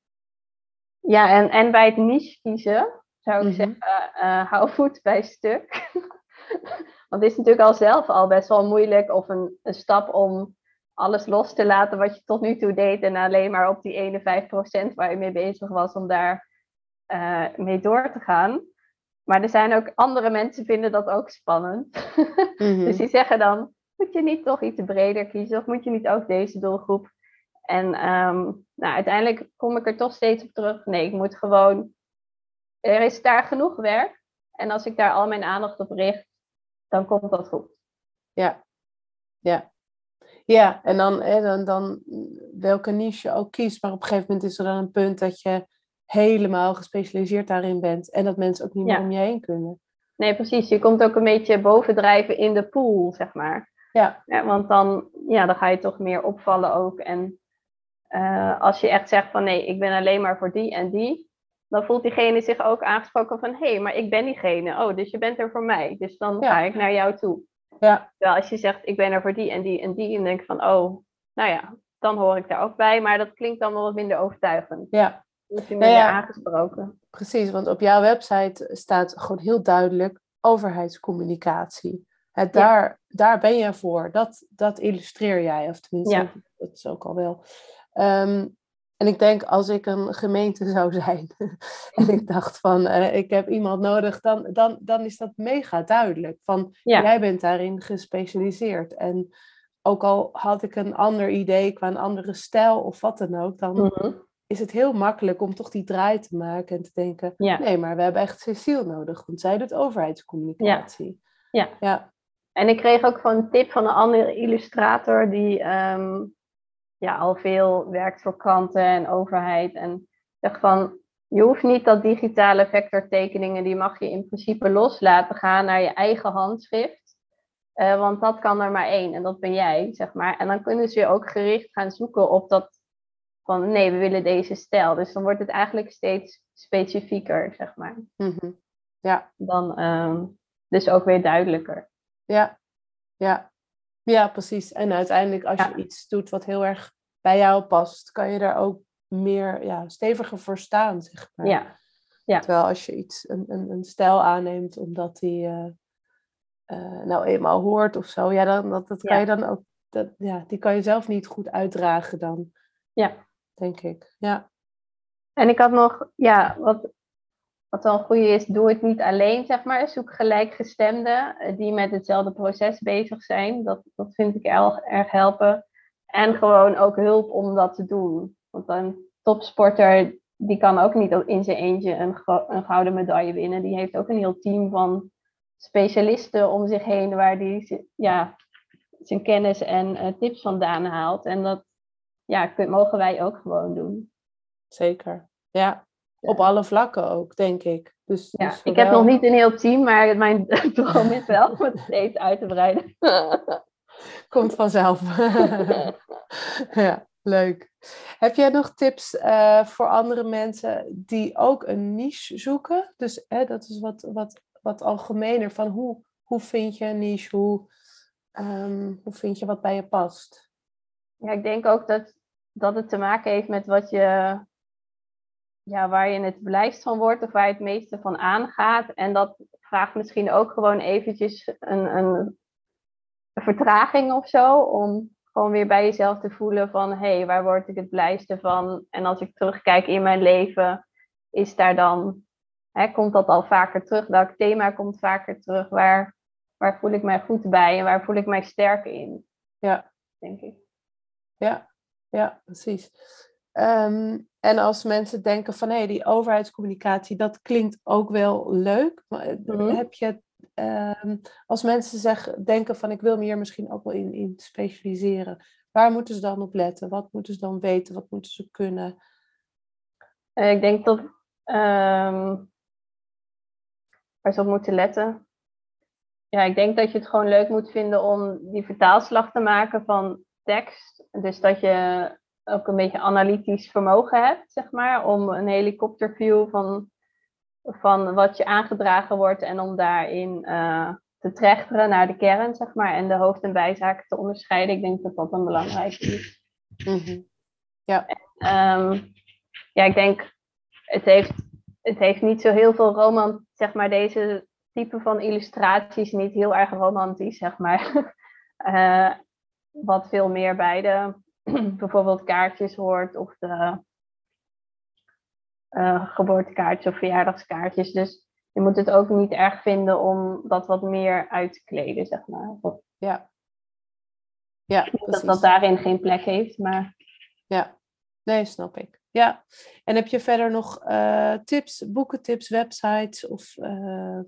Speaker 2: Ja, en, en bij het niche kiezen zou ik
Speaker 1: Mhm.
Speaker 2: zeggen, uh, hou voet bij stuk. Want het is natuurlijk al zelf al best wel moeilijk of een, een stap om alles los te laten wat je tot nu toe deed en alleen maar op die ene 5% waar je mee bezig was om daar uh, mee door te gaan. Maar er zijn ook andere mensen vinden dat ook spannend.
Speaker 1: Mhm.
Speaker 2: dus die zeggen dan, moet je niet toch iets breder kiezen of moet je niet ook deze doelgroep? En um, nou, uiteindelijk kom ik er toch steeds op terug. Nee, ik moet gewoon, er is daar genoeg werk. En als ik daar al mijn aandacht op richt, dan komt dat goed.
Speaker 1: Ja, ja. Ja, en dan, hè, dan, dan welke niche je ook kiest, maar op een gegeven moment is er dan een punt dat je helemaal gespecialiseerd daarin bent en dat mensen ook niet meer
Speaker 2: Ja.
Speaker 1: om je heen kunnen.
Speaker 2: Nee, precies. Je komt ook een beetje bovendrijven in de pool, zeg maar.
Speaker 1: Ja,
Speaker 2: Ja, want dan, ja, dan ga je toch meer opvallen ook. En uh, als je echt zegt van nee, ik ben alleen maar voor die en die, dan voelt diegene zich ook aangesproken van hé, hey, maar ik ben diegene. Oh, dus je bent er voor mij. Dus dan
Speaker 1: Ja.
Speaker 2: ga ik naar jou toe.
Speaker 1: ja,
Speaker 2: Terwijl als je zegt ik ben er voor die en die en die, en denk ik van oh, nou ja, dan hoor ik daar ook bij. Maar dat klinkt dan wel wat minder overtuigend.
Speaker 1: ja, Nou ja.
Speaker 2: aangesproken.
Speaker 1: precies. Want op jouw website staat gewoon heel duidelijk overheidscommunicatie. Het,
Speaker 2: Ja.
Speaker 1: daar, daar ben je voor. Dat, dat illustreer jij, of tenminste,
Speaker 2: Ja.
Speaker 1: dat is ook al wel. Ehm, en ik denk, als ik een gemeente zou zijn en ik dacht van, eh, ik heb iemand nodig, dan, dan, dan is dat mega duidelijk. Van,
Speaker 2: Ja.
Speaker 1: jij bent daarin gespecialiseerd. En ook al had ik een ander idee qua een andere stijl of wat dan ook, dan
Speaker 2: Mhm.
Speaker 1: Is het heel makkelijk om toch die draai te maken en te denken,
Speaker 2: Ja.
Speaker 1: nee, maar we hebben echt Cecile nodig, want zij doet overheidscommunicatie.
Speaker 2: Ja.
Speaker 1: Ja.
Speaker 2: En ik kreeg ook van een tip van een andere illustrator die ehm, ja, al veel werkt voor kranten en overheid. En zegt van, je hoeft niet dat digitale vectortekeningen, die mag je in principe loslaten gaan naar je eigen handschrift. Eh, want dat kan er maar één en dat ben jij, zeg maar. En dan kunnen ze je ook gericht gaan zoeken op dat van, nee, we willen deze stijl. Dus dan wordt het eigenlijk steeds specifieker, zeg maar.
Speaker 1: Mhm. ja,
Speaker 2: Dan ehm, dus ook weer duidelijker.
Speaker 1: ja, ja. Ja, precies. En uiteindelijk als
Speaker 2: Ja.
Speaker 1: je iets doet wat heel erg bij jou past, kan je daar ook meer ja, steviger voor staan, zeg maar.
Speaker 2: Ja, ja.
Speaker 1: Terwijl als je iets, een, een, een stijl aanneemt omdat die eh, eh, nou eenmaal hoort of zo, ja, dan, dat, dat kan je dan ook, dat, ja, die kan je zelf niet goed uitdragen dan.
Speaker 2: Ja.
Speaker 1: Denk ik. Ja.
Speaker 2: En ik had nog, ja, wat, wat wel een goede is, doe het niet alleen, zeg maar. Zoek gelijkgestemden eh, die met hetzelfde proces bezig zijn. Dat, dat vind ik erg, erg helpen. En gewoon ook hulp om dat te doen. Want een topsporter, die kan ook niet in zijn eentje een, een gouden medaille winnen. Die heeft ook een heel team van specialisten om zich heen, waar die ja, zijn kennis en eh, tips vandaan haalt. En dat ja, kun- mogen wij ook gewoon doen.
Speaker 1: Zeker. Ja. Op alle vlakken ook, denk ik. Dus,
Speaker 2: Ja,
Speaker 1: dus
Speaker 2: ik heb nog niet een heel team, maar mijn droom is wel om het steeds uit te breiden.
Speaker 1: Komt vanzelf. ja. leuk. Heb jij nog tips uh, voor andere mensen die ook een niche zoeken? Dus hè, dat is wat, wat, wat algemener van hoe, hoe vind je een niche? Hoe, um, hoe vind je wat bij je past?
Speaker 2: Ja, ik denk ook dat, dat het te maken heeft met wat je, ja, waar je het blijft van wordt of waar je het meeste van aangaat. En dat vraagt misschien ook gewoon eventjes een, een, een vertraging of zo om gewoon weer bij jezelf te voelen van hé, hey, waar word ik het blijste van? En als ik terugkijk in mijn leven, is daar dan, hè, komt dat al vaker terug? Welk thema komt vaker terug? Waar, waar voel ik mij goed bij en waar voel ik mij sterk in?
Speaker 1: Ja, denk ik. Ja, ja, precies. Ehm, en als mensen denken van hé, hey, die overheidscommunicatie, dat klinkt ook wel leuk. Maar eh, mhm. heb je Ehm, als mensen zeggen, denken van ik wil me hier misschien ook wel in, in specialiseren, waar moeten ze dan op letten? Wat moeten ze dan weten? Wat moeten ze kunnen?
Speaker 2: Uh, ik denk dat um, waar ze op moeten letten. Ja, ik denk dat je het gewoon leuk moet vinden om die vertaalslag te maken van tekst. Dus dat je ook een beetje analytisch vermogen hebt, zeg maar, om een helikopterview van van wat je aangedragen wordt en om daarin uh, te trechteren naar de kern, zeg maar, en de hoofd- en bijzaken te onderscheiden. Ik denk dat dat een belangrijk is.
Speaker 1: Mhm. Ja.
Speaker 2: Um, ja, ik denk, het heeft, het heeft niet zo heel veel romant, zeg maar, deze type van illustraties niet heel erg romantisch, zeg maar. uh, wat veel meer bij de bijvoorbeeld kaartjes hoort of de uh, geboortekaartjes of verjaardagskaartjes. Dus je moet het ook niet erg vinden om dat wat meer uit te kleden, zeg maar.
Speaker 1: Ja. Ja,
Speaker 2: dat dat daarin geen plek heeft, maar...
Speaker 1: Ja, nee, snap ik. Ja, en heb je verder nog uh, tips, boekentips, websites of uh,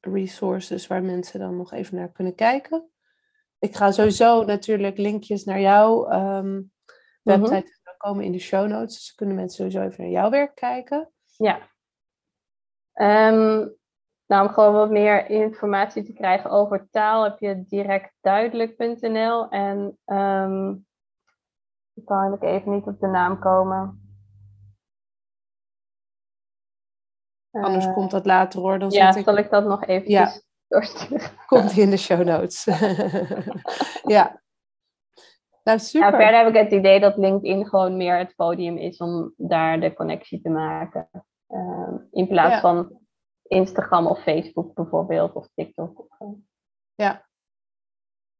Speaker 1: resources waar mensen dan nog even naar kunnen kijken? Ik ga sowieso natuurlijk linkjes naar jouw um, website komen in de show notes. Dus kunnen mensen sowieso even naar jouw werk kijken.
Speaker 2: Ja. Um, nou, om gewoon wat meer informatie te krijgen over taal heb je directduidelijk.nl en um, ik kan ik even niet op de naam komen.
Speaker 1: Anders komt dat later hoor. Dan
Speaker 2: ja, zal ik dat nog even ja. doorsturen.
Speaker 1: Komt in de show notes. ja, nou, super.
Speaker 2: Ja, verder heb ik het idee dat LinkedIn gewoon meer het podium is om daar de connectie te maken. Ehm, in plaats van Instagram of Facebook bijvoorbeeld, of TikTok.
Speaker 1: Ja.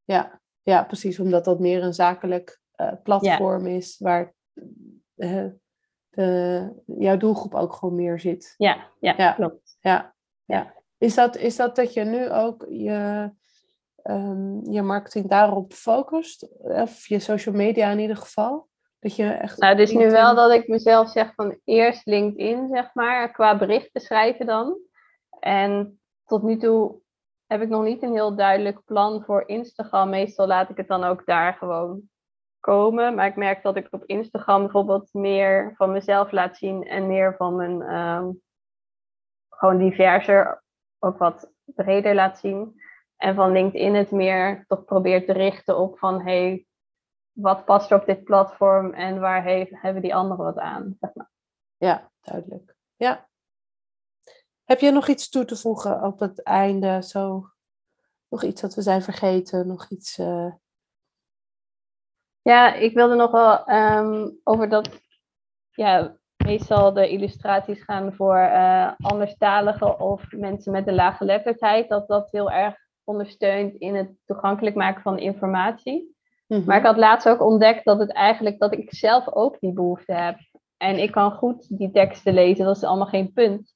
Speaker 1: ja, ja, precies. Omdat dat meer een zakelijk uh, platform is waar uh, jouw doelgroep ook gewoon meer zit.
Speaker 2: Ja, ja, ja. klopt.
Speaker 1: Ja, ja. Is, dat, is dat dat je nu ook je um, je marketing daarop focust? Of je social media in ieder geval? Dat je echt
Speaker 2: nou, dus nu wel dat ik mezelf zeg van eerst LinkedIn, zeg maar, qua berichten schrijven dan. En tot nu toe heb ik nog niet een heel duidelijk plan voor Instagram. Meestal laat ik het dan ook daar gewoon komen. Maar ik merk dat ik op Instagram bijvoorbeeld meer van mezelf laat zien en meer van mijn um, gewoon diverser, ook wat breder laat zien. En van LinkedIn het meer toch probeert te richten op van hey, wat past er op dit platform en waar heeft, hebben die anderen wat aan? Zeg maar.
Speaker 1: Ja, duidelijk. Ja. Heb je nog iets toe te voegen op het einde? Zo, nog iets dat we zijn vergeten? Nog iets. Uh...
Speaker 2: Ja, ik wilde nog wel um, over dat. Ja, meestal de illustraties gaan voor uh, anderstaligen of mensen met een lage letterdheid. Dat dat heel erg ondersteunt in het toegankelijk maken van informatie. Mhm. Maar ik had laatst ook ontdekt dat het eigenlijk dat ik zelf ook die behoefte heb. En ik kan goed die teksten lezen, dat is allemaal geen punt.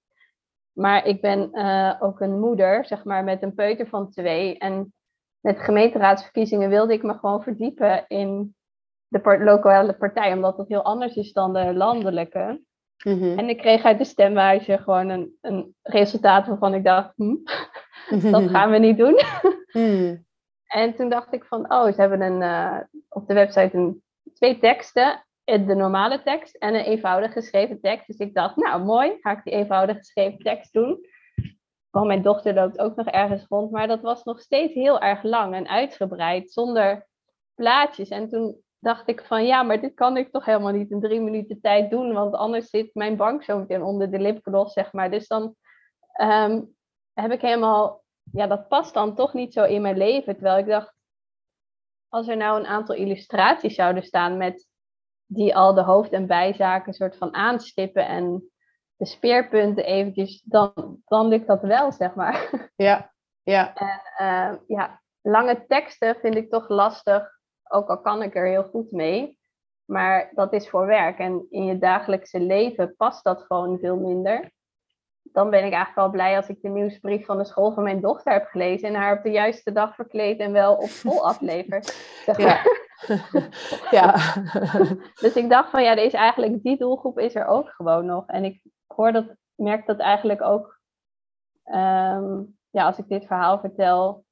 Speaker 2: Maar ik ben uh, ook een moeder, zeg maar, met een peuter van twee. En met gemeenteraadsverkiezingen wilde ik me gewoon verdiepen in de lokale partij, omdat dat heel anders is dan de landelijke. Mhm. En ik kreeg uit de stemwijze gewoon een, een resultaat waarvan ik dacht, hm, dat gaan we niet doen. Hmm. En toen dacht ik van, oh, ze hebben een, uh, op de website een, twee teksten. De normale tekst en een eenvoudig geschreven tekst. Dus ik dacht, nou mooi, ga ik die eenvoudig geschreven tekst doen. Want mijn dochter loopt ook nog ergens rond. Maar dat was nog steeds heel erg lang en uitgebreid, zonder plaatjes. En toen dacht ik van ja, maar dit kan ik toch helemaal niet in drie minuten tijd doen, want anders zit mijn bank zo meteen onder de lipgloss, zeg maar. Dus dan ehm, heb ik helemaal, ja, dat past dan toch niet zo in mijn leven. Terwijl ik dacht, als er nou een aantal illustraties zouden staan met die al de hoofd- en bijzaken soort van aanstippen en de speerpunten eventjes, dan, dan lukt dat wel, zeg maar.
Speaker 1: Ja, ja.
Speaker 2: En uh, ja, lange teksten vind ik toch lastig, ook al kan ik er heel goed mee. Maar dat is voor werk en in je dagelijkse leven past dat gewoon veel minder. Dan ben ik eigenlijk wel blij als ik de nieuwsbrief van de school van mijn dochter heb gelezen en haar op de juiste dag verkleed en wel op school aflever. Zeg maar.
Speaker 1: ja.
Speaker 2: dus ik dacht van ja, deze eigenlijk, die doelgroep is er ook gewoon nog. En ik hoor dat, merk dat eigenlijk ook ehm, ja, als ik dit verhaal vertel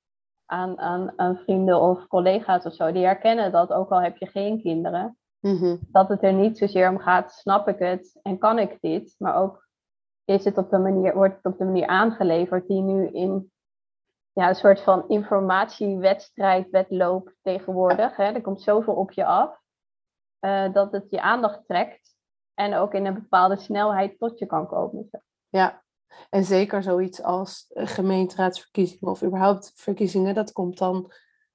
Speaker 2: aan, aan, aan vrienden of collega's of zo, die herkennen dat ook al heb je geen kinderen.
Speaker 1: Mhm.
Speaker 2: Dat het er niet zozeer om gaat, snap ik het en kan ik dit, maar ook is het op de manier, wordt het op de manier aangeleverd die nu in ja, een soort van informatiewedstrijd, wedloop tegenwoordig. Hè? Er komt zoveel op je af uh, dat het je aandacht trekt en ook in een bepaalde snelheid tot je kan komen.
Speaker 1: Ja, en zeker zoiets als gemeenteraadsverkiezingen of überhaupt verkiezingen, dat komt dan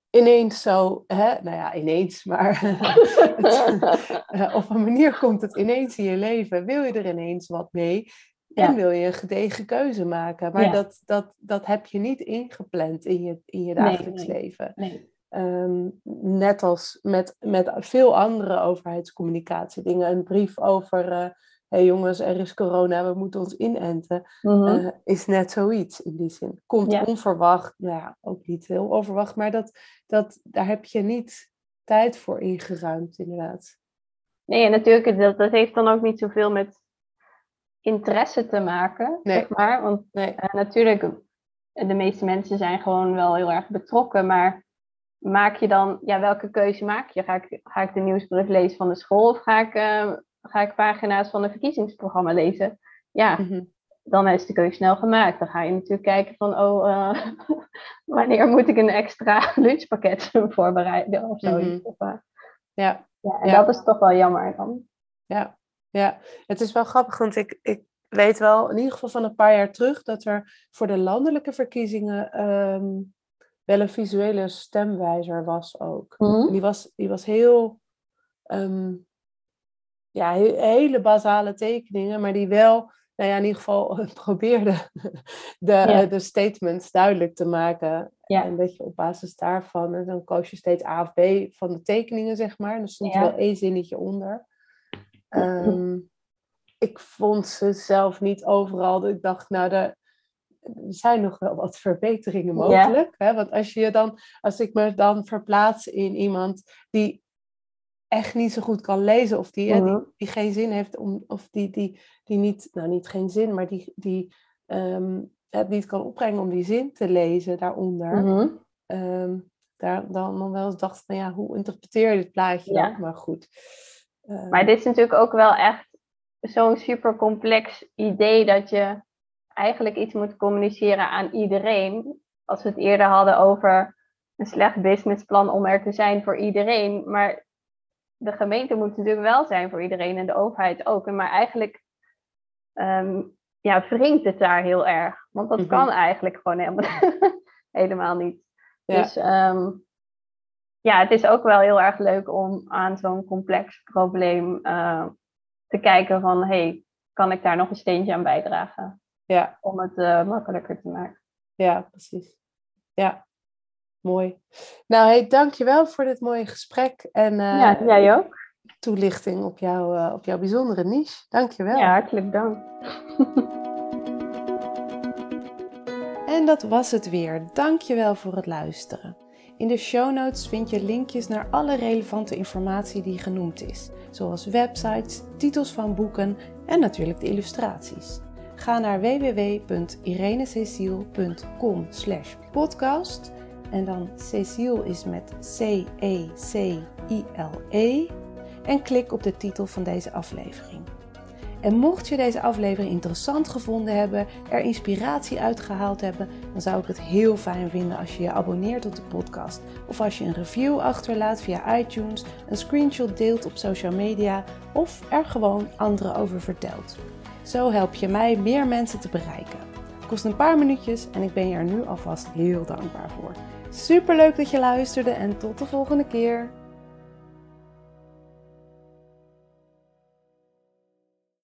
Speaker 1: ineens zo, hè? nou ja, ineens, maar op een manier komt het ineens in je leven. Wil je er ineens wat mee? En wil je een gedegen keuze maken. Maar dat, dat, dat heb je niet ingepland in je, in je dagelijks
Speaker 2: nee,
Speaker 1: leven.
Speaker 2: Nee.
Speaker 1: Um, net als met, met veel andere overheidscommunicatie dingen. Een brief over, uh, hey jongens, er is corona, we moeten ons inenten.
Speaker 2: Mm -hmm.
Speaker 1: uh, is net zoiets in die zin. Komt
Speaker 2: Ja.
Speaker 1: onverwacht, nou ja, ook niet heel onverwacht. Maar dat, dat, daar heb je niet tijd voor ingeruimd, inderdaad.
Speaker 2: Nee, en natuurlijk, dat, dat heeft dan ook niet zoveel met interesse te maken,
Speaker 1: Nee.
Speaker 2: zeg maar. Want
Speaker 1: Nee.
Speaker 2: eh, natuurlijk, de meeste mensen zijn gewoon wel heel erg betrokken, maar maak je dan, ja, welke keuze maak je? Ga ik, ga ik de nieuwsbrief lezen van de school of ga ik, eh, ga ik pagina's van een verkiezingsprogramma lezen? Ja,
Speaker 1: Mhm.
Speaker 2: dan is de keuze snel gemaakt. Dan ga je natuurlijk kijken van, oh, eh, wanneer moet ik een extra lunchpakket voorbereiden of zoiets.
Speaker 1: Mhm.
Speaker 2: Of, eh,
Speaker 1: Ja.
Speaker 2: ja, en
Speaker 1: Ja.
Speaker 2: dat is toch wel jammer dan.
Speaker 1: Ja, ja, het is wel grappig, want ik, ik weet wel, in ieder geval van een paar jaar terug, dat er voor de landelijke verkiezingen ehm, wel een visuele stemwijzer was ook. En die was, die was heel, ehm, ja, he- hele basale tekeningen, maar die wel, nou ja, in ieder geval probeerde de,
Speaker 2: Ja.
Speaker 1: de statements duidelijk te maken.
Speaker 2: Ja.
Speaker 1: En dat je op basis daarvan, en dan koos je steeds A of B van de tekeningen, zeg maar. En er stond er
Speaker 2: Ja.
Speaker 1: wel één zinnetje onder. Ehm, ik vond ze zelf niet overal. Ik dacht, nou, er er zijn nog wel wat verbeteringen
Speaker 2: Ja.
Speaker 1: mogelijk. Hè? Want als, je dan, als ik me dan verplaats in iemand die echt niet zo goed kan lezen, of die, hè, die,
Speaker 2: Mhm.
Speaker 1: die geen zin heeft, om, of die, die, die niet, nou niet geen zin, maar die, die ehm, het niet kan opbrengen om die zin te lezen daaronder.
Speaker 2: Mhm.
Speaker 1: Ehm, daar dan, dan wel eens dacht van ja, hoe interpreteer je dit plaatje
Speaker 2: Ja.
Speaker 1: dan? Maar goed. Ehm,
Speaker 2: Maar dit is natuurlijk ook wel echt zo'n super complex idee dat je eigenlijk iets moet communiceren aan iedereen. Als we het eerder hadden over een slecht businessplan om er te zijn voor iedereen. Maar de gemeente moet natuurlijk wel zijn voor iedereen en de overheid ook. Maar eigenlijk ehm, ja, wringt het daar heel erg. Want dat
Speaker 1: Mhm.
Speaker 2: kan eigenlijk gewoon helemaal, helemaal niet.
Speaker 1: Ja.
Speaker 2: Dus ehm, ja, het is ook wel heel erg leuk om aan zo'n complex probleem eh, te kijken van, hey, kan ik daar nog een steentje aan bijdragen
Speaker 1: ja,
Speaker 2: om het eh, makkelijker te maken?
Speaker 1: ja, precies. Ja, mooi. Nou, hey, dankjewel voor dit mooie gesprek en eh,
Speaker 2: ja, jij ook?
Speaker 1: toelichting op, jou, eh, op jouw bijzondere niche. Dankjewel.
Speaker 2: Ja, hartelijk dank.
Speaker 1: En dat was het weer. Dankjewel voor het luisteren. In de show notes vind je linkjes naar alle relevante informatie die genoemd is, zoals websites, titels van boeken en natuurlijk de illustraties. Ga naar www.irenececiel.com podcast en dan Cecile is met C-E-C-I-L-E en klik op de titel van deze aflevering.
Speaker 3: En mocht je deze aflevering interessant gevonden hebben, er inspiratie uitgehaald hebben, dan zou ik het heel fijn vinden als je je abonneert op de podcast. Of als je een review achterlaat via iTunes, een screenshot deelt op social media of er gewoon anderen over vertelt. Zo help je mij meer mensen te bereiken. Het kost een paar minuutjes en ik ben je er nu alvast heel dankbaar voor. Super leuk dat je luisterde en tot de volgende keer.